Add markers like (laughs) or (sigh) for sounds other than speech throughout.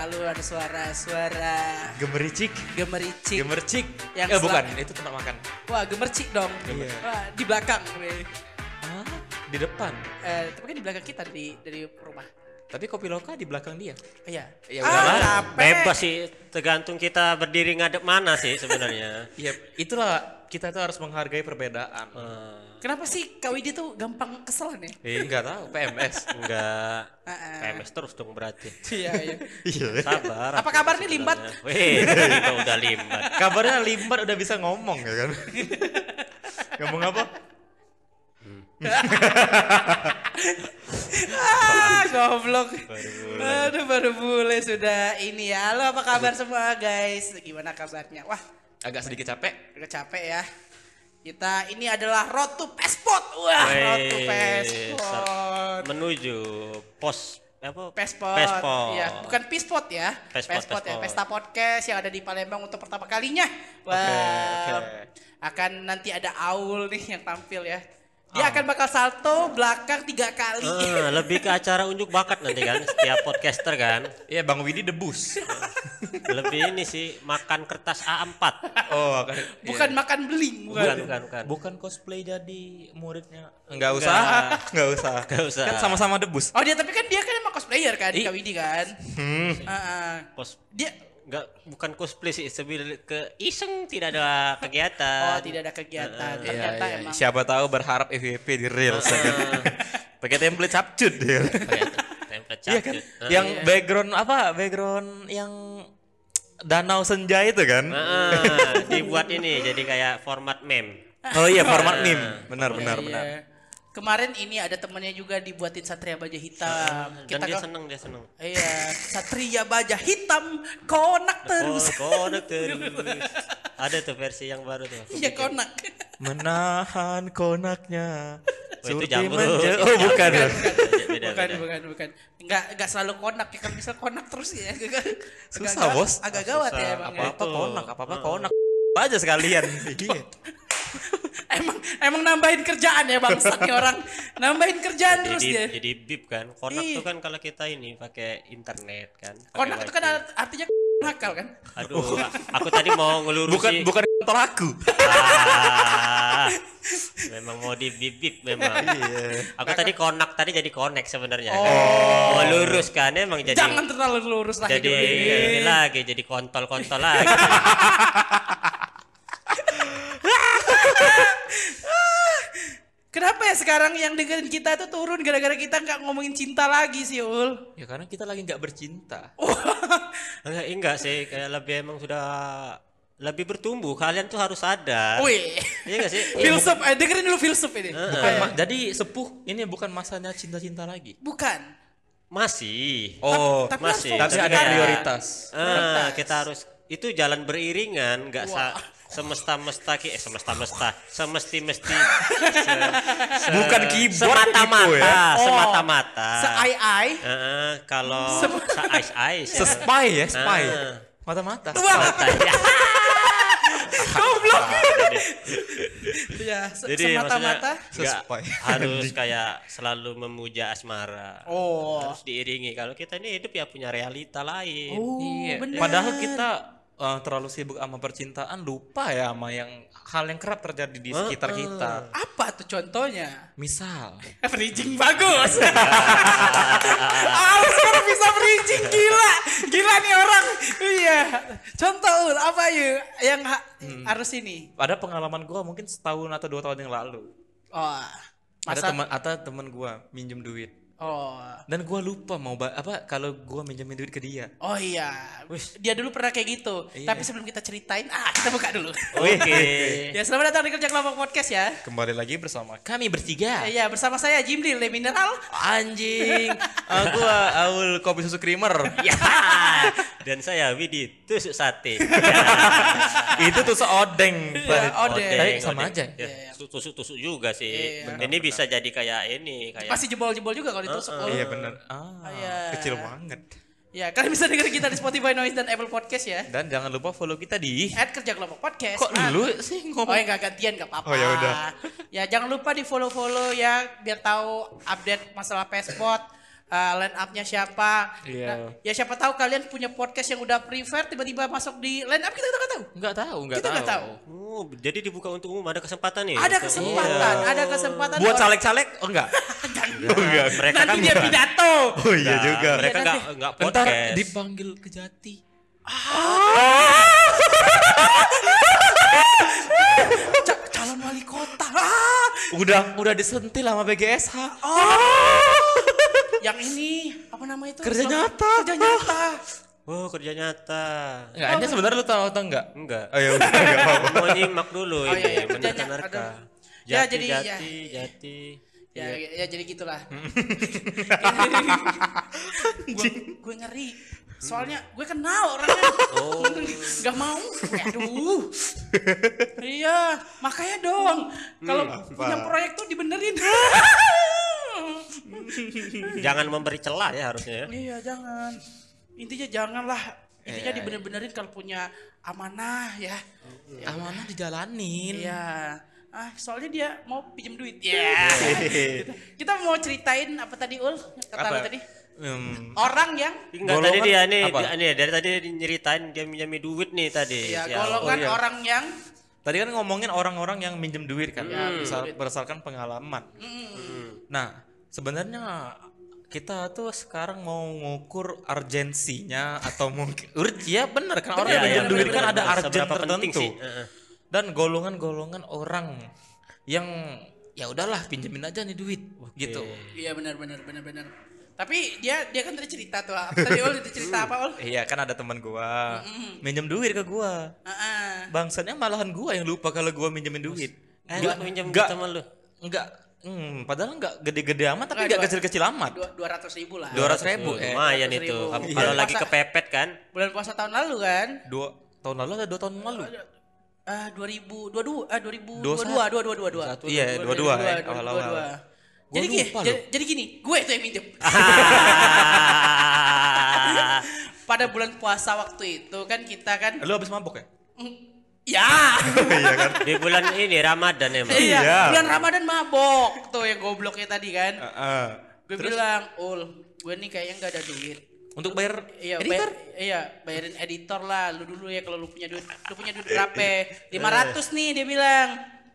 selalu ada suara-suara Gemericik. gemericik. Gemercik. Yang eh bukan, itu tempat makan. Wah, gemercik dong. Iya. Wah, di belakang. weh. Ah, di depan. Eh, tapi kan di belakang kita dari dari rumah. Tapi kopi loka di belakang dia. Iya. Ya udahlah. ah, capek. Bebas sih, tergantung kita berdiri ngadep mana sih sebenarnya. (laughs) Iya, itulah kita tuh harus menghargai perbedaan. Eh, Kenapa sih Kak Widi tuh gampang keselan ya? Eh, enggak tahu PMS. enggak Ah, ah. PMS terus dong berarti. (laughs) Iya, iya. Iya. Sabar. Apa kabar nih, Limbat? Wih, kita udah limbat. Kabarnya limbat udah bisa ngomong ya kan? (laughs) ngomong apa? ah, goblok. Aduh, baru mulai sudah ini ya. Halo, apa kabar semua guys? Gimana kabarnya? Wah, Agak sedikit capek. udah capek ya. Kita ini adalah Road to Pespot. Wah, Road to Pespot. Menuju pos apa? Pespot. Pespot. Iya, bukan Pispot ya. Pespot, ya, Pespot. Pesta Podcast yang ada di Palembang untuk pertama kalinya. Wah. oke. Akan nanti ada Aul nih yang tampil ya. Dia akan bakal salto belakang tiga kali. Ah, lebih ke acara unjuk bakat nanti kan setiap podcaster kan Iya, Bang Widi debus. lebih ini sih makan kertas A4 oh, akan bukan makan beling, bukan. bukan bukan bukan bukan cosplay jadi muridnya. Enggak usah. Enggak usah. Nggak usah. Kan sama-sama debus. Oh dia tapi kan dia kan emang cosplayer kan. Kak Widi kan. Hmm. Ah, ah. pos Dia enggak bukan cosplay sih sebil ke iseng tidak ada kegiatan (laughs) oh tidak ada kegiatan. Iya, Ternyata iya. emang Siapa tahu berharap FVP di reels ya kan? Pakai template capcut dia. Pakai template Iya kan? capcut. Ah. Yang background apa? Background yang danau senja itu kan? Ah, dibuat ini jadi kayak format meme Oh iya format meme. Benar benar Iya, benar. iya. Kemarin ini ada temennya juga dibuatin Satria Baja Hitam. dan Kita dia ke- seneng dia seneng Iya, Satria Baja Hitam konak terus. Oh, konak (laughs) terus. Ada tuh versi yang baru tuh. Iya konak. Menahan konaknya. Oh, itu jamrut. menje- Oh bukan. Beda, bukan, beda. bukan, bukan. Enggak, enggak selalu konak ya kan bisa konak terus ya. Agak, Susah, agak- Bos. Agak gawat ya Susah. ya. Apa-apa konak, apa-apa konak. aja sekalian. (laughs) Iya. (laughs) Emang emang nambahin kerjaan ya bangsat nih orang. Nambahin kerjaan terus jadi dia. jadi bip kan. Konak Ih. tuh kan kalau kita ini pakai internet kan. pakai Konak itu kan artinya (laughs) nakal kan? Aduh, aku tadi mau ngelurusi. Bukan bukan kantor aku. Ah, memang mau di bip bip memang. Iya. Aku tadi konak tadi jadi connect sebenarnya. Oh. kan. Mau lurus kan emang jadi Jangan terlalu lurus lah jadi ini. ini lagi jadi kontol-kontol lagi. (laughs) (laughs) Kenapa ya sekarang yang dengerin kita tuh turun gara-gara kita nggak ngomongin cinta lagi sih Ul? Ya karena kita lagi nggak bercinta. enggak, enggak sih, kayak lebih emang sudah lebih bertumbuh. Kalian tuh harus sadar. Wih, Iya enggak sih? (laughs) filsuf, eh, dengerin dulu filsuf ini. Bukan ma- jadi sepuh ini bukan masanya cinta-cinta lagi. Bukan. Masih. Oh, tapi masih. tapi ada prioritas. Ah, kita harus itu jalan beriringan, enggak sa semesta-mesta ki eh semesta-mesta, semesti-mesti. (laughs) se- se- Bukan keyboard semata-mata, Ibu, ya? Oh, semata-mata. Se-ai-ai. Heeh, kalau se-ais-ais. ya. Se-spy ya, spy. Ah. Mata-mata. Mata, ya. (laughs) Goblok. ya, se- Jadi semata-mata. harus (laughs) kayak selalu memuja asmara. Oh. Harus diiringi. Kalau kita ini hidup ya punya realita lain. Oh, Iya. bener. Padahal kita eh, terlalu sibuk sama percintaan, lupa ya sama yang hal yang kerap terjadi di sekitar kita. Apa tuh contohnya? Misal, (laughs) Bridging bagus. (laughs) ah, sekarang bisa bridging gila. Gila nih orang. Iya. Contoh Ul, apa yuk yang ha- harus ini? ada pengalaman gua mungkin setahun atau dua tahun yang lalu. Oh. Ada teman atau teman gua minjem duit. Oh. Dan gua lupa mau apa kalau gua minjemin duit ke dia. Oh iya. Dia dulu pernah kayak gitu. Iya. Tapi sebelum kita ceritain, ah kita buka dulu. Oke. (laughs) ya, selamat datang di Kerja Kelompok Podcast ya. Kembali lagi bersama kami bertiga. Iya, bersama saya Jimli Le Mineral. Anjing, Ah, gua Aul kopi susu creamer. (laughs) Ya. (laughs) Dan saya Widi tusuk sate. Itu tuh seodeng. Iya, odeng. Tapi sama aja. Ya, tusuk-tusuk juga sih. Iya. ini bisa jadi kayak ini kayak Pasti jebol-jebol juga kalau ditusuk. Oh. Iya bener. Ah, Iya. kecil banget. Ya, kalian bisa dengar kita di Spotify, Noise, dan Apple Podcast ya. Dan jangan lupa follow kita di. At Kerja Kelompok Podcast. Kok Ah. lu sih Oh ngomong? ya nggak gantian nggak apa-apa. Oh, ya udah. Ya jangan lupa di follow follow ya biar tahu update masalah Pespot. Uh, line up-nya siapa. Iya. Nah, ya siapa tahu kalian punya podcast yang udah prefer tiba-tiba masuk di line up kita nggak tahu. Nggak tahu, nggak Kita tahu. nggak tahu. Oh, jadi dibuka untuk umum ada kesempatan nih. Ada kesempatan, ada kesempatan. Buat caleg-caleg? Oh enggak. (laughs) (laughs) Oh, enggak, mereka Nanti kan dia pidato. Oh Nah, Mereka Iya, enggak enggak podcast. dipanggil ke Jati. (laughs) Ca- calon wali kota. Ah, Udah udah disentil sama BGSH. Yang ini apa nama itu? Kerja nyata. Kerja nyata. Oh, kerja nyata. Enggak, ini sebenarnya lu tahu atau enggak? Enggak. Oh ya udah enggak apa-apa. Mau nyimak dulu Oh, ini iya, iya, Narka. Jati, Ya, jadi, jati, ya. jati. Ya, ya, jadi gitulah. gue gue ngeri. Soalnya gue kenal orangnya. Oh. (laughs) Gak mau. Aduh. iya, makanya dong. Kalau punya proyek tuh dibenerin. (laughs) (laughs) Jangan memberi celah ya harusnya ya. iya, jangan. Intinya janganlah. Intinya dibener-benerin kalau punya amanah ya. Amanah dijalanin. Iya. Ah, soalnya dia mau pinjam duit. Iya. kita, kita mau ceritain apa tadi Ul? Kata Apa? lu tadi? Hmm, Orang yang Enggak Golongan tadi dia nih, apa? dia, nih dari tadi nyeritain dia minjami duit nih tadi. ya Si golongan oh iya. orang yang Tadi kan ngomongin orang-orang yang minjem duit kan, Ya, duit. berdasarkan pengalaman. mm, Nah, sebenarnya kita tuh sekarang mau ngukur urgensinya atau mungkin (laughs) urg ya bener kan orang yang minjem iya, duit kan bener, ada urgent tertentu sih? Heeh. dan golongan-golongan orang yang ya udahlah pinjemin aja nih duit gitu. iya benar benar benar benar. Tapi dia dia kan tadi cerita tuh. Apa tadi Ul itu cerita apa Ul? Iya kan ada teman gua minjem duit ke gua. Heeh. Bangsatnya malahan gua yang lupa kalau gua minjemin duit. Eh, Enggak, aku minjem enggak, sama lu. enggak, hmm, padahal enggak gede-gede amat tapi Enggak, dua- kecil-kecil amat. Dua dua ratus ribu lah. Dua ratus ribu, eh. Lumayan 200.000. itu. Kalau Iya. kalau lagi kepepet kan. Bulan puasa tahun lalu kan? Dua tahun lalu ada dua tahun lalu. Ah 2022 ah 2022 Dua 22 22 Satu, iya, dua-dua, eh, awal-awal. Gua Jadi gini, jadi, gini, gue itu yang minjem. (laughs) Pada bulan puasa waktu itu kan kita kan Lu habis mabok ya? Mm, ya. (laughs) iya kan? Di bulan ini Ramadan emang. iya, Iya. bulan Ramadan mabok tuh yang gobloknya tadi kan. Heeh. Gue bilang, "Ul, gue nih kayaknya nggak ada duit." Untuk bayar Iya, editor? bay- iya, bayarin editor lah. Lu dulu ya kalau lu punya duit. Lu punya duit berapa? 500 nih dia bilang.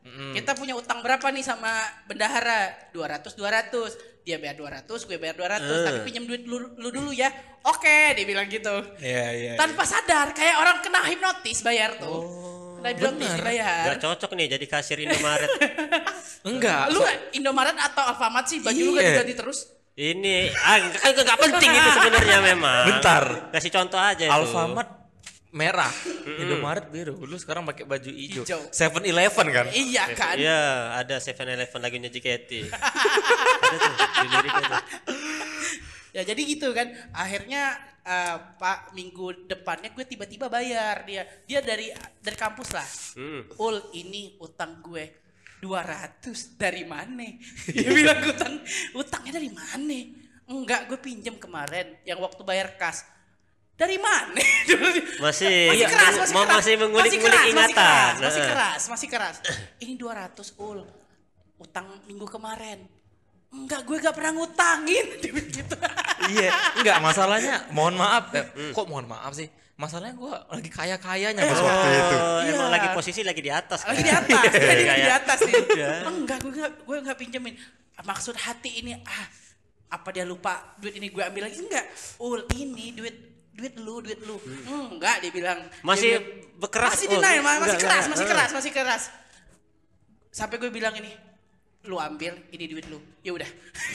Kita punya utang berapa nih sama bendahara? 200 200. Dia bayar 200, gue bayar 200, tapi pinjam duit lu, lu dulu ya. Oke, dia bilang gitu. Iya, iya. Tanpa sadar kayak orang kena hipnotis bayar tuh. kena hipnotis bener. dibayar. Gak cocok nih jadi kasir Indomaret. (laughs) Enggak. Lu Indomaret atau Alfamart sih baju lu Iya. ganti-ganti terus? ini ah, kan gak penting itu sebenarnya memang. Bentar. Kasih contoh aja itu. Alfamart merah, Indomaret biru. Lu sekarang pakai baju hijau. Hijau. Seven Eleven kan? Iya kan? Iya, ada Seven Eleven lagunya (laughs) JKT. ada tuh, di liriknya tuh. Ya jadi gitu kan. Akhirnya eh, Pak minggu depannya gue tiba-tiba bayar dia. Dia dari dari kampus lah. Hmm. Ul ini utang gue 200 dari mana? (laughs) Dia bilang utang utangnya dari mana? Enggak, gue pinjam kemarin yang waktu bayar kas. Dari mana? (laughs) Masih, masih keras, masih keras. masih mengulik-ngulik keras, masih ingatan. keras, masih keras, masih keras. Ini 200 ul. Utang minggu kemarin. Enggak, gue gak pernah ngutangin. (laughs) Gitu. Iya, enggak masalahnya. Mohon maaf. eh, Hmm. Kok mohon maaf sih? Masalahnya gua lagi kaya-kayanya pas waktu itu. Oh, emang Iya. lagi posisi lagi di atas. lagi kan? di atas dia lagi di Kayak- atas nih Iya. enggak gue enggak gue enggak pinjemin maksud hati ini ah apa dia lupa duit ini gue ambil lagi enggak ul ini duit duit lu duit lu enggak dia bilang Dia Masih bilang, berkeras, masih denial ma- masih Enggak, keras enggak. masih keras masih keras sampai gue bilang ini lu ambil ini duit lu ya udah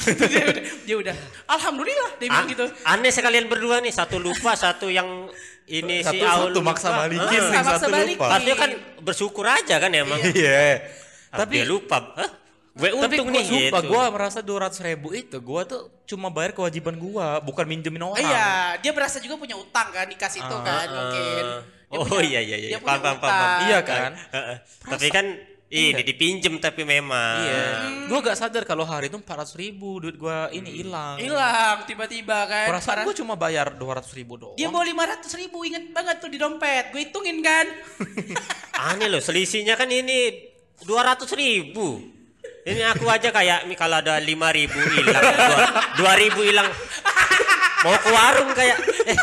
dia (laughs) udah dia udah alhamdulillah dia bilang An- gitu Aneh sekalian berdua nih, satu lupa, satu yang ini si Satu Aul satu maksa balikin, Ah. Maksa satu balikin. lupa. Kan bersyukur aja kan emang. Iya. Tapi Tapi dia lupa. Hah? Gue tapi untung gua nih sumpah, gitu. gua merasa 200 ribu itu gua tuh cuma bayar kewajiban gua, bukan minjemin orang. iya dia berasa juga punya utang kan dikasih itu kan mungkin Dia Oh punya- iya iya iya. punya Paham paham paham. utang. Iya kan? Tapi kan ini dipinjem tapi memang. Iya. Gua gak sadar kalau hari itu 400 ribu duit gua ini hilang. hilang tiba-tiba kan Perasaan gua cuma bayar 200 ribu doang. dia bawa lima ratus ribu inget banget tuh di dompet gue hitungin kan (laughs) Aneh loh, selisihnya kan ini 200 ribu. Ini aku aja kayak kalau ada lima ribu hilang, dua, dua ribu hilang, mau ke warung kayak, eh,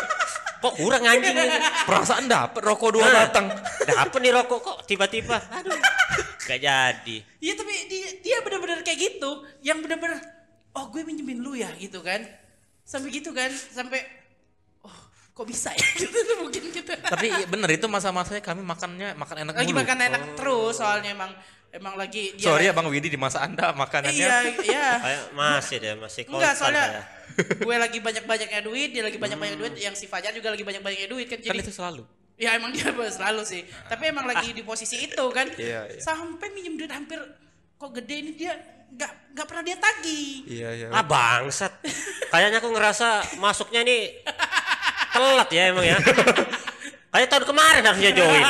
kok kurang anjing ini. Perasaan dapet rokok dua Nah, batang. Dapet nih rokok kok tiba-tiba, aduh, gak jadi. Iya tapi dia, dia bener-bener kayak gitu, yang bener-bener, oh gue minjemin lu ya gitu kan, sampai gitu kan, sampai, oh kok bisa ya, (laughs) gitu mungkin gitu. Tapi iya, bener itu masa-masanya kami makannya makan enak lagi mulu. makan enak terus soalnya emang emang lagi dia, Sorry ya Bang Widi di masa Anda makanannya. Iya iya. (laughs) Masih deh, masih Enggak soalnya gue lagi banyak-banyaknya duit, dia lagi banyak-banyak duit, yang si Fajar juga lagi banyak-banyaknya duit kan Kan jadi itu selalu. Ya emang dia selalu sih. Tapi emang lagi di posisi itu kan. (laughs) Iya, iya. Sampai minjem duit hampir kok gede ini dia nggak nggak pernah dia tagih. Iya iya. Ah bangsat. Kayaknya aku ngerasa masuknya nih telat ya emang ya. Kayak tahun kemarin harusnya join.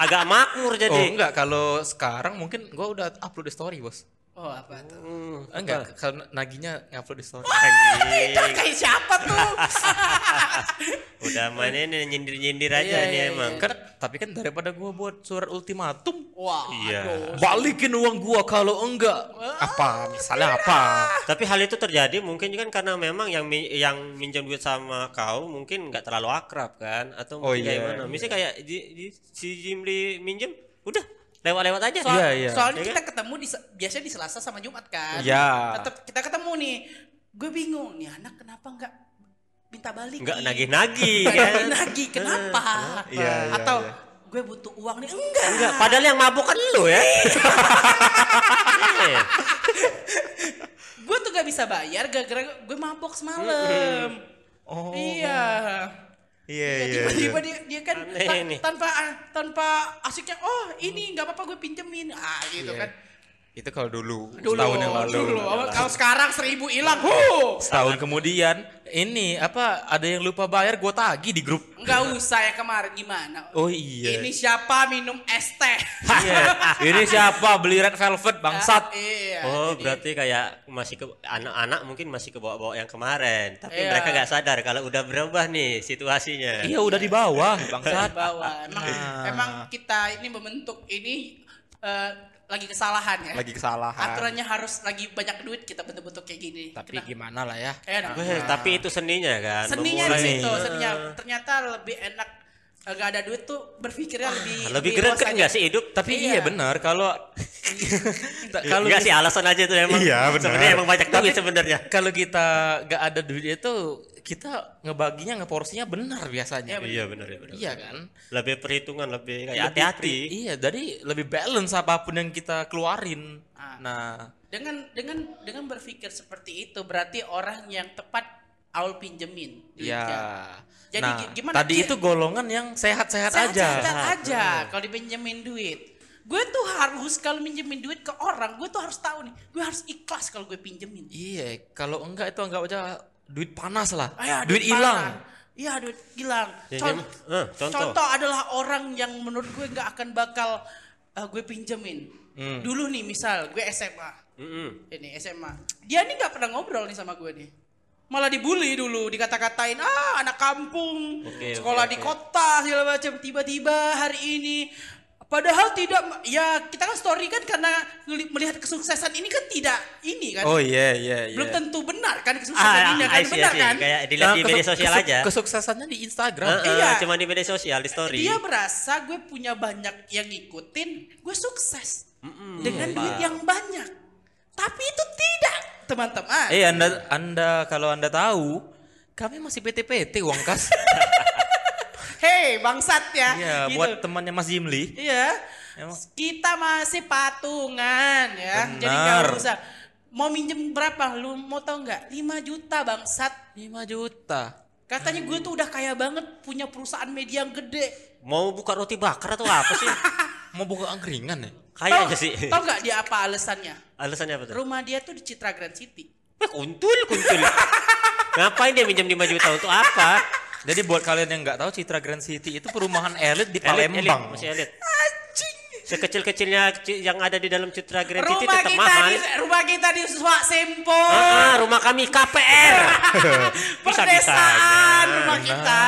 Agak makmur Oh jadi. enggak kalau sekarang mungkin gua udah upload di story bos. Oh apa tuh? Hmm, Enggak kalau naginya ngupload di story. Itu kayak siapa tuh? (laughs) Udah main ini nyindir-nyindir aja Iya, nih iya, emang. Kan tapi kan daripada gua buat surat ultimatum Wah, Iya. aduh. balikin uang gua kalau enggak apa misalnya apa Tapi hal itu terjadi mungkin kan karena memang yang yang minjam duit sama kau mungkin nggak terlalu akrab kan atau Oh, iya, mana? iya. Misalnya kayak di, di- si Jimli minjem udah lewat-lewat aja. Soal- Iya, iya. Soalnya Iya kita ketemu di biasanya di Selasa sama Jumat kan. Iya. Tetap kita ketemu nih. Gue bingung nih anak kenapa nggak minta balik? Nggak nagih-nagih Nggak kan. nagih-nagih. Kenapa? (laughs) Iya, iya, Atau iya. gue butuh uang nih? Enggak. Enggak, padahal yang mabuk kan lu ya. (laughs) Gue tuh gak bisa bayar gara-gara gue mabok semalam. Oh. Iya. Iya Ya, tiba-tiba dia, dia kan Aneh ta- tanpa tanpa asiknya oh ini nggak apa-apa gue pinjemin. Ah gitu Iya. kan itu kalau dulu, dulu setahun yang lalu. dulu. Kalau sekarang seribu hilang huh setahun kemudian ini apa ada yang lupa bayar gua tagi di grup. Nggak usah ya kemarin gimana? Oh iya. Ini siapa minum es teh? Iya. ini siapa beli red velvet bangsat. Iya. Oh, jadi- berarti kayak masih ke anak-anak mungkin masih ke bawah-bawah yang kemarin, tapi Iya. mereka nggak sadar kalau udah berubah nih situasinya. iya udah di bawah di bangsat bawah. Emang Nah. emang kita ini membentuk ini eh, lagi kesalahan ya lagi kesalahan aturannya harus lagi banyak duit kita bentuk-bentuk kayak gini tapi Kenapa? gimana lah ya Eh, nah. Tapi itu seninya kan. seninya di situ seninya ternyata lebih enak eh, nggak ada duit tuh berpikirnya lebih Lebih luas greget aja. nggak sih hidup? tapi Iya. iya, benar kalau (laughs) Kalau kalau nggak sih alasan aja itu emang. Iya, benar. Sebenarnya emang banyak duit sebenarnya. kalau kita nggak ada duit itu kita ngebaginya ngeporsinya benar biasanya Iya benar ya benar. iya kan Lebih perhitungan, lebih kayak Lebih hati-hati. iya jadi lebih balance apa pun yang kita keluarin Ah. nah dengan dengan dengan berpikir seperti itu berarti orang yang tepat awal pinjemin Iya. duitnya. Jadi nah, gi- gimana tadi dia- itu golongan yang sehat-sehat aja. Sehat-sehat aja kalau dipinjemin duit. Gue tuh harus kalau minjemin duit ke orang, gue tuh harus tahu nih, gue harus ikhlas kalau gue pinjemin. Iya, kalau enggak itu anggap aja duit panas lah. Ah, ya, duit hilang. Iya, duit hilang. Ya, Con- gimana? Eh, contoh. contoh adalah orang yang menurut gue nggak akan bakal eh, gue pinjemin. Hmm. Dulu nih misal gue SMA, Mm-mm. ini SMA, dia nih nggak pernah ngobrol nih sama gue nih. Malah dibully dulu, dikata-katain, ah anak kampung, Oke, sekolah oke, di oke. kota segala macam. Tiba-tiba hari ini, padahal tidak, ya kita kan story kan karena melihat kesuksesan ini kan tidak ini kan, Oh iya iya iya. belum tentu benar kan kesuksesan Ah, ini I kan see, benar see. kan? Kayak dilihat di Nah, media kesuk- sosial kesuk- aja. Kesuksesannya di Instagram. Heeh, Iya. Cuma di media sosial, di story. Dia merasa gue punya banyak yang ngikutin, gue sukses dengan duit yang banyak. Tapi itu tidak, teman-teman. Eh anda anda kalau anda tahu kami masih PT-PT uang kas. (laughs) Hei, bangsat ya. Iya, Gitu. buat temannya Mas Jimli. Iya. Emang- Kita masih patungan ya. Jadi Benar. nggak usah. Mau minjem berapa? Lu mau tau nggak? 5 juta bangsat. 5 juta. Katanya gue tuh udah kaya banget punya perusahaan media yang gede. Mau buka roti bakar atau apa sih? (laughs) Mau buka angkringan ya? Kayaknya sih. Tau nggak dia apa alasannya? Alasannya apa tuh? Rumah dia tuh di Citra Grand City. Eh, kuntul, kuntul. (laughs) Ngapain dia minjem 5 juta untuk apa? Jadi buat kalian yang nggak tahu Citra Grand City itu perumahan elit di Elit, elit, Palembang. masih elit. Sekecil-kecilnya ci- yang ada di dalam Citra Grand City Rumah tetap kita mahal. di rumah kita di Swak Sempo. Ah, rumah kami KPR. (laughs) Perdesaan rumah kita.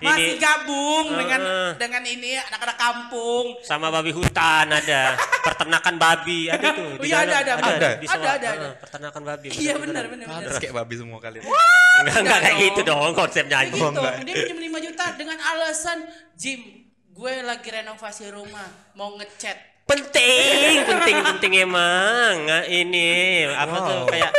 Masih Ini- gabung dengan Heeh. dengan ini anak-anak kampung. Sama babi hutan ada, peternakan babi ada tuh. Oh iya, ada, ada, ada. di Ada, Sawah. ada, ada. Ah, peternakan babi. Iya benar benar benar. Terus kayak babi semua kali. Enggak, enggak kayak gitu dong konsepnya gitu. enggak. Dia pinjam 5 juta dengan alasan Jim, gue lagi renovasi rumah, mau ngecat. Penting, penting, penting emang. Nah, ini apa tuh kayak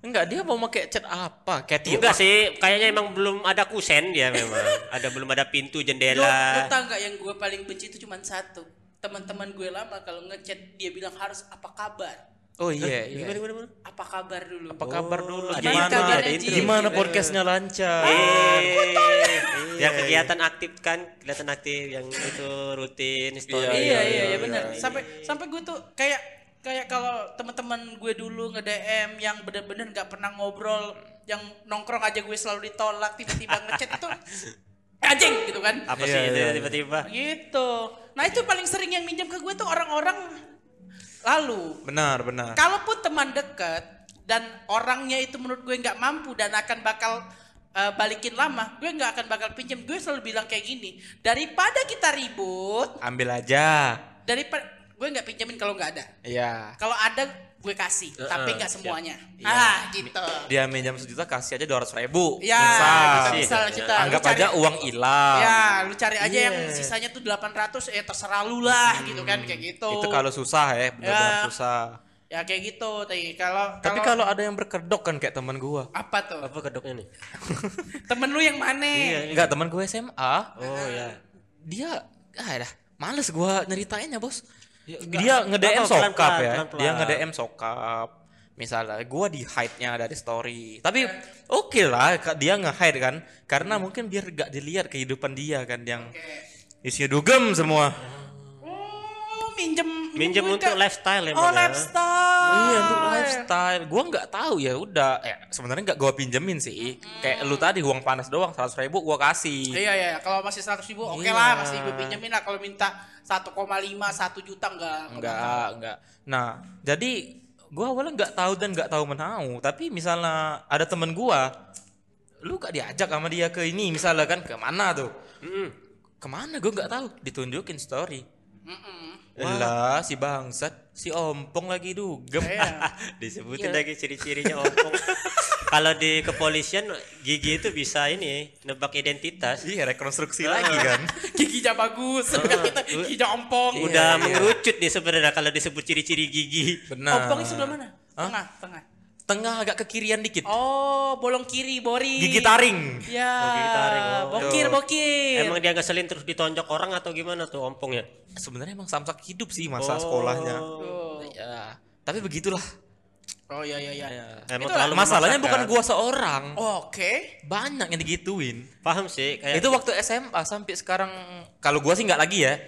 Enggak, dia mau pakai cat apa? Kayak enggak sih, kayaknya emang belum ada kusen dia memang. Ada belum ada pintu Lo, lo jendela. tau gak yang gue paling benci itu cuma satu. Teman-teman gue lama kalau ngechat dia bilang harus apa kabar. Oh iya, iya. Gimana, gimana, gimana? Apa kabar dulu? Apa kabar dulu? ada Gimana? intro, ada intro. Gimana Gitu. podcastnya lancar? Eh, ya kegiatan aktif kan, kelihatan aktif yang itu rutin story. iya iya iya benar. Sampai sampai gue tuh kayak kayak kalau teman-teman gue dulu nge-DM yang bener-bener nggak pernah ngobrol, yang nongkrong aja gue selalu ditolak, tiba-tiba ngechat itu (laughs) anjing gitu kan. Apa Iya, sih itu iya, iya. tiba-tiba? Gitu. Nah, itu paling sering yang minjem ke gue tuh orang-orang lalu. Benar, benar. Kalaupun teman dekat dan orangnya itu menurut gue nggak mampu dan akan bakal uh, balikin lama, gue nggak akan bakal pinjam. Gue selalu bilang kayak gini, daripada kita ribut, Ambil aja. daripada gue nggak pinjemin kalau nggak ada. Iya. Kalau ada gue kasih, tapi nggak semuanya. Iya. Ah, gitu. Dia minjam sejuta kasih aja dua ratus ribu. Ya, Misal. misal kita lu Anggap cari- aja uang hilang. Ya, lu cari aja yang Iya. sisanya tuh 800 eh terserah lu lah gitu kan kayak gitu. Itu kalau susah ya, benar-benar Ya. susah. ya kayak gitu tapi kalau Tapi kalau ada yang berkedok kan kayak teman gua. apa tuh? Apa kedoknya nih? (laughs) Temen lu yang mana? Enggak, teman gue SMA. Oh ya. Dia ah dah, males gua nyeritainnya, Bos. Ya, dia nge-DM sokap ya. Dia nge-DM sokap. Misalnya gua di hide-nya dari story. Tapi oke lah ka- dia nge-hide kan karena mungkin biar gak dilihat kehidupan dia kan yang isinya dugem semua. Oh, minjem Minjem duit untuk lifestyle Oh, ya. lifestyle. Iya untuk lifestyle. Gua nggak tahu ya udah. Ya sebenarnya nggak gua pinjemin sih. Kayak lu tadi uang panas doang seratus ribu gua kasih. Iya iya, kalau masih 100 ribu oke Iya. lah masih gue pinjemin lah kalau minta 1,5 1 juta enggak Enggak, enggak. Nah, jadi gua awalnya nggak tahu dan nggak tahu menau. Tapi misalnya ada temen gua, lu gak diajak sama dia ke ini misalnya kan ke mana tuh? Mm-mm. Ke mana gua nggak tahu. Ditunjukin story. Mm-mm. Lah si bangsat, si ompong lagi dugem. Iya. (laughs) Disebutin lagi ciri-cirinya ompong. Kalau di kepolisian gigi itu bisa ini nebak identitas. Iya, rekonstruksi lagi kan. (laughs) Giginya bagus. Kita giginya ompong. Udah mengerucut dia sebenarnya kalau disebut ciri-ciri gigi. Benar. Ompongnya sebelah mana? Tengah, tengah. Tengah agak ke kirian dikit. Oh, bolong kiri, bori. Gigi taring. Ya. Oh, gigi taring, oh. Bokir, bokir. Emang dia ngeselin terus ditonjok orang atau gimana tuh ompongnya? Sebenarnya emang samsak hidup sih masa Oh. sekolahnya. Tuh. Ya, tapi begitulah. Oh iya iya iya. Emang Itu terlalu Masalahnya bukan gua seorang. Oke. Banyak yang digituin. Paham sih kayak Itu waktu SMA sampai sekarang kalau gua sih nggak lagi ya.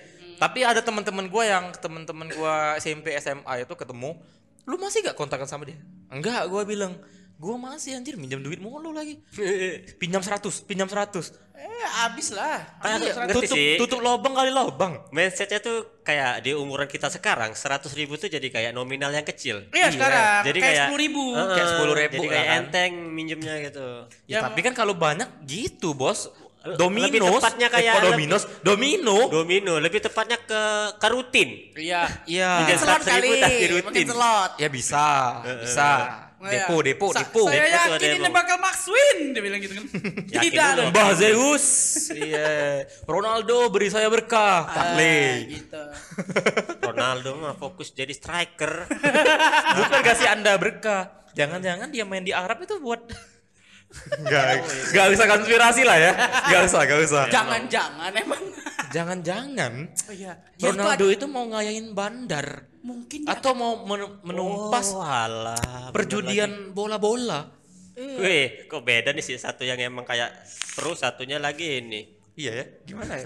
Tapi ada teman-teman gua yang teman-teman gua SMP SMA itu ketemu, lu masih gak kontakan sama dia? Enggak, gua bilang, gua masih anjir minjam duit mulu lagi. (laughs) Pinjam 100, pinjam 100. Eh, habis lah. Kayak Habis, ngerti Tutup sih. tutup lobang kali lobang. mindsetnya tuh kayak di umuran kita sekarang 100 ribu tuh jadi kayak nominal yang kecil. Iya, sekarang Jadi kayak kayak sepuluh ribu. Heeh, Kayak 10.000 Jadi lah kayak kan. enteng minjemnya gitu. Ya, Yang- tapi kan kalau banyak gitu, Bos. Lebih Dominos, tepatnya eh, kayak kok Dominos, Domino. Domino lebih tepatnya ke ke rutin. Iya. Iya. Mungkin slot 100 ribu kali. rutin. Mungkin slot. Ya bisa, bisa. Oh, Depo, iya. depo, Sa- depo. Saya Depo tuh yakin ada ini depo. bakal Max Win. Dia bilang gitu kan. (laughs) Yakin Tidak dong. Mbah Zeus. Iya. Ronaldo beri saya berkah. Ah, Takle. gitu. (laughs) Ronaldo mah fokus jadi striker. Bukan kasih Anda berkah. Jangan-jangan dia main di Arab itu buat Enggak, enggak usah konspirasi lah ya. Enggak usah, enggak usah. Jangan-jangan emang. Jangan-jangan Oh iya. Ya, Ronaldo itu itu mau ngayain bandar mungkin ya. atau mau men- menumpas Oh, alah. perjudian bola-bola. Wih, kok beda nih sih satu yang emang kayak pro, satunya lagi ini. Iya ya, gimana ya?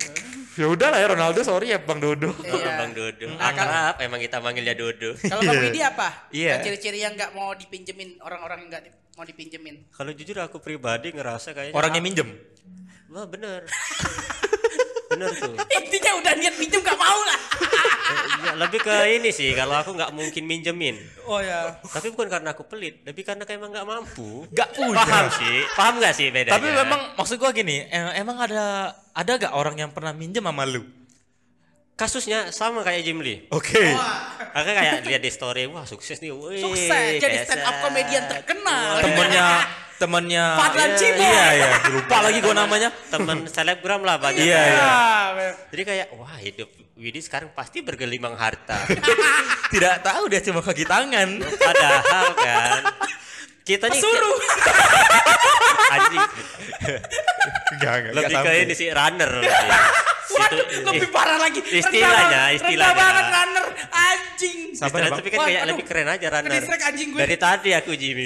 Ya udah lah ya Ronaldo, sorry ya Bang Dodo. Iya. Bang Dodo. Nah, Akrab, emang kita manggilnya Dodo. Kalau Bang Widi apa? Iya. Ciri-ciri yang nggak mau dipinjemin orang-orang yang nggak di- mau dipinjemin. Kalau jujur aku pribadi ngerasa kayaknya Orangnya minjem. Wah bener (laughs) bener tuh (laughs) Intinya udah niat minjem gak mau lah. (laughs) Iya, lebih ke ini sih kalau aku nggak mungkin minjemin Oh ya. tapi bukan karena aku pelit lebih karena kayak emang nggak mampu Gak punya. paham sih paham nggak sih bedanya Tapi memang maksud gua gini, em- emang ada ada gak orang yang pernah minjem sama lu? kasusnya sama kayak Jim Lee Oke. Aku kayak lihat di story, wah sukses nih, wih, Sukses jadi stand up komedian terkenal. Temennya temennya Fadlan Iya, Cibo. Iya iya, lupa lagi gua namanya. teman selebgram lah banyak. Iya, iya. Ah, Jadi kayak wah hidup Widi sekarang pasti bergelimang harta. (laughs) Tidak tahu dia cuma kaki tangan. Padahal kan kita nih Suruh. (laughs) anjing Enggak enggak. lebih ke ini sih runner lebih. (laughs) Waduh, Itu- lebih parah lagi. istilahnya, Rendah- istilahnya. rendah banget runner anjing. Sampai Istilah tapi kan kayak lebih keren aja runner. Gue. Dari tadi aku Jimmy.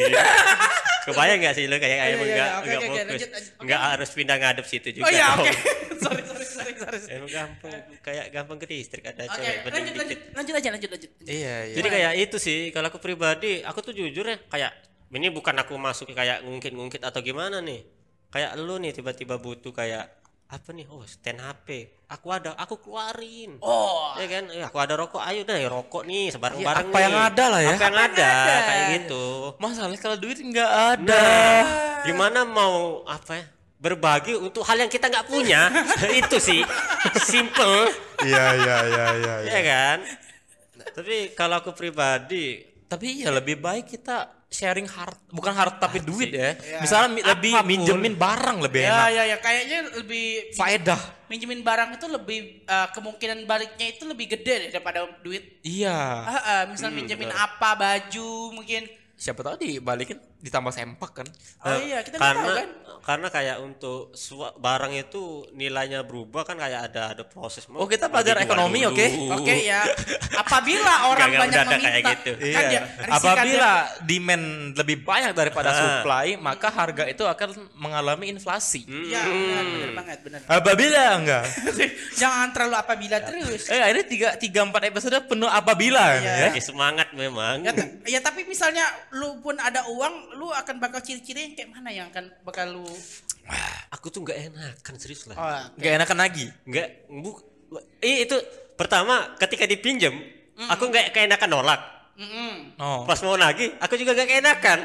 Kebayang gak sih lo kayak Iya, iya, enggak iya. Enggak oke, oke, fokus. Enggak harus pindah ngadep situ juga. Oh iya, oke. (laughs) sorry, sorry, sorry, sorry. (laughs) Emang gampang kayak gampang ke distrik ada Oke, cewek lanjut, lanjut, lanjut aja, lanjut, lanjut. Iya iya. Jadi kayak itu sih kalau aku pribadi, aku tuh jujur ya kayak ini bukan aku masuk kayak ngungkit-ngungkit atau gimana nih. Kayak lu nih tiba-tiba butuh kayak apa nih? Oh, stand HP. Aku ada, aku keluarin. Oh, Ya kan, ya, aku ada rokok, ayo deh rokok nih sebareng-bareng Ya, apa nih. yang ada lah ya. Apa yang ada, ada. kayak gitu. Masalahnya kalau duit nggak ada. Nah, gimana mau apa ya? Berbagi untuk hal yang kita nggak punya, (laughs) itu sih simple, Iya iya iya iya. ya kan? Tapi kalau aku pribadi, Tapi ya lebih baik kita sharing harta, bukan harta tapi duit ya. Ya, Misalnya mi- lebih apa pun. minjemin barang lebih ya, enak. ya, ya, kayaknya lebih Faedah. minjemin barang itu lebih eh, kemungkinan baliknya itu lebih gede daripada duit. Iya. Ah, ah, misal minjemin apa baju mungkin. Siapa tahu dibalikin ditambah sempak kan. Oh Eh, iya, kita tahu karena kan. karena kayak untuk barang itu nilainya berubah kan kayak ada ada proses Oh, kita belajar ekonomi, oke? (laughs) Oke ya, apabila orang nggak banyak meminta, kayak gitu. kan Iya. dia risiko Apabila demand lebih banyak daripada Ah. supply, maka harga itu akan mengalami inflasi. Iya, benar, benar banget, benar. Apabila enggak. (laughs) Jangan terlalu apabila terus. Eh, ini tiga tiga empat episode penuh apabila Iya. ya. Semangat memang Ya, ya tapi misalnya lu pun ada uang, lu akan bakal ciri-ciri yang kayak mana yang akan bakal lu aku tuh nggak enakan serius lah oh, Enggak enakan lagi. nggak bu eh, itu pertama ketika dipinjem aku nggak keenakan nolak mm-mm. Oh. pas mau nagih aku juga nggak keenakan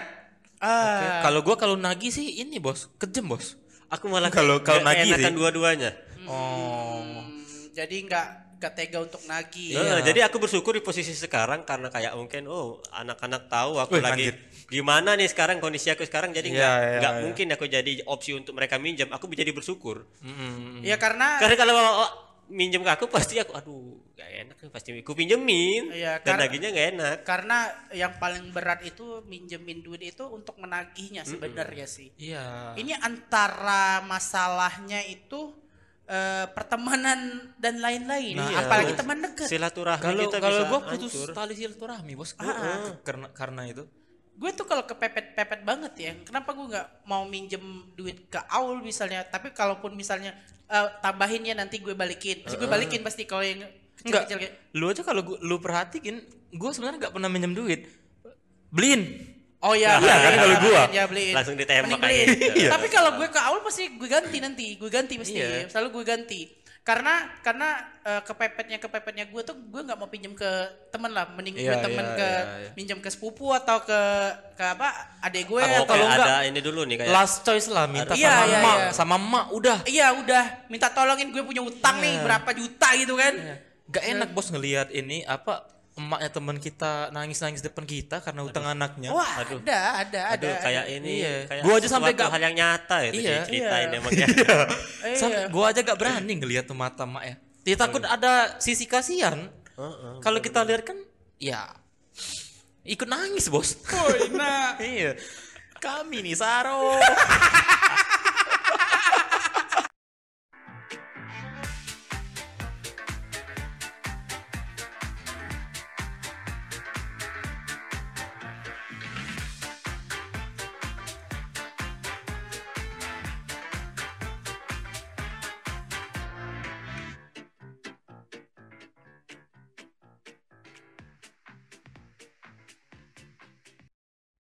Ah, Kalau gua kalau nagih sih ini, Bos. Kejem, Bos. aku malah Kalau- kalau nggak nagih keenakan sih. dua-duanya Oh. mm, jadi nggak nggak tega untuk nagih. Eh, jadi aku bersyukur di posisi sekarang karena kayak mungkin oh anak-anak tahu aku Wih, lagi lanjut. Gimana nih sekarang kondisi aku sekarang jadi Iya, nggak iya, nggak iya. mungkin aku jadi opsi untuk mereka minjem aku jadi bersyukur Mm-mm. Ya karena karena kalau oh, minjem ke aku pasti aku aduh gak enak nih pasti aku pinjemin Iya, dan karena- nagihnya nggak enak karena yang paling berat itu minjemin duit itu untuk menagihnya sebenarnya sih. Iya. Ini antara masalahnya itu eh, pertemanan dan lain-lain. Nah, Apalagi iya. teman dekat. silaturahmi Kalau kita kalau bisa gua putus hancur. tali silaturahmi, Bos. Gua, Ah. karena karena itu. Gue tuh kalau kepepet-pepet banget ya kenapa gue nggak mau minjem duit ke Aul misalnya tapi kalaupun misalnya eh, tambahin ya nanti gue balikin pasti gue balikin pasti kalau yang kecil-kecil kayak Lu aja kalau lu perhatiin, gua sebenarnya nggak pernah minjem duit. Beliin. oh ya Iya, kan kalau gua. ya beliin Langsung ditembak aja. Iya. tapi kalau gue ke Aul pasti gue ganti nanti gue ganti pasti Iya. selalu gue ganti karena karena eh, kepepetnya kepepetnya gue tuh gue nggak mau pinjem ke temen lah mending gue Iya, temen iya, ke iya, iya. minjem ke sepupu atau ke ke apa adek gue Oh, atau kalau kayak enggak, ada ini dulu nih kayak Last choice lah minta Iya, sama iya, emak, iya. sama emak udah. Iya udah minta tolongin gue punya utang nih berapa juta gitu kan. Gak enak bos ngelihat ini apa emaknya teman kita nangis-nangis depan kita karena utang anaknya. Wah Aduh. ada ada aduh ada. kayak ini Iya. kayak Gua aja sampai nggak- hal yang nyata itu Iya. ceritain Iya. emang ya (laughs) Iya. Sampai gua aja gak berani ngelihat mata emak ya. Dia takut ada sisi kasihan. Heeh, Kalau kita lihat kan ya ikut nangis bos. Woi, nah. (laughs) iya. Kami nih Saro. (laughs)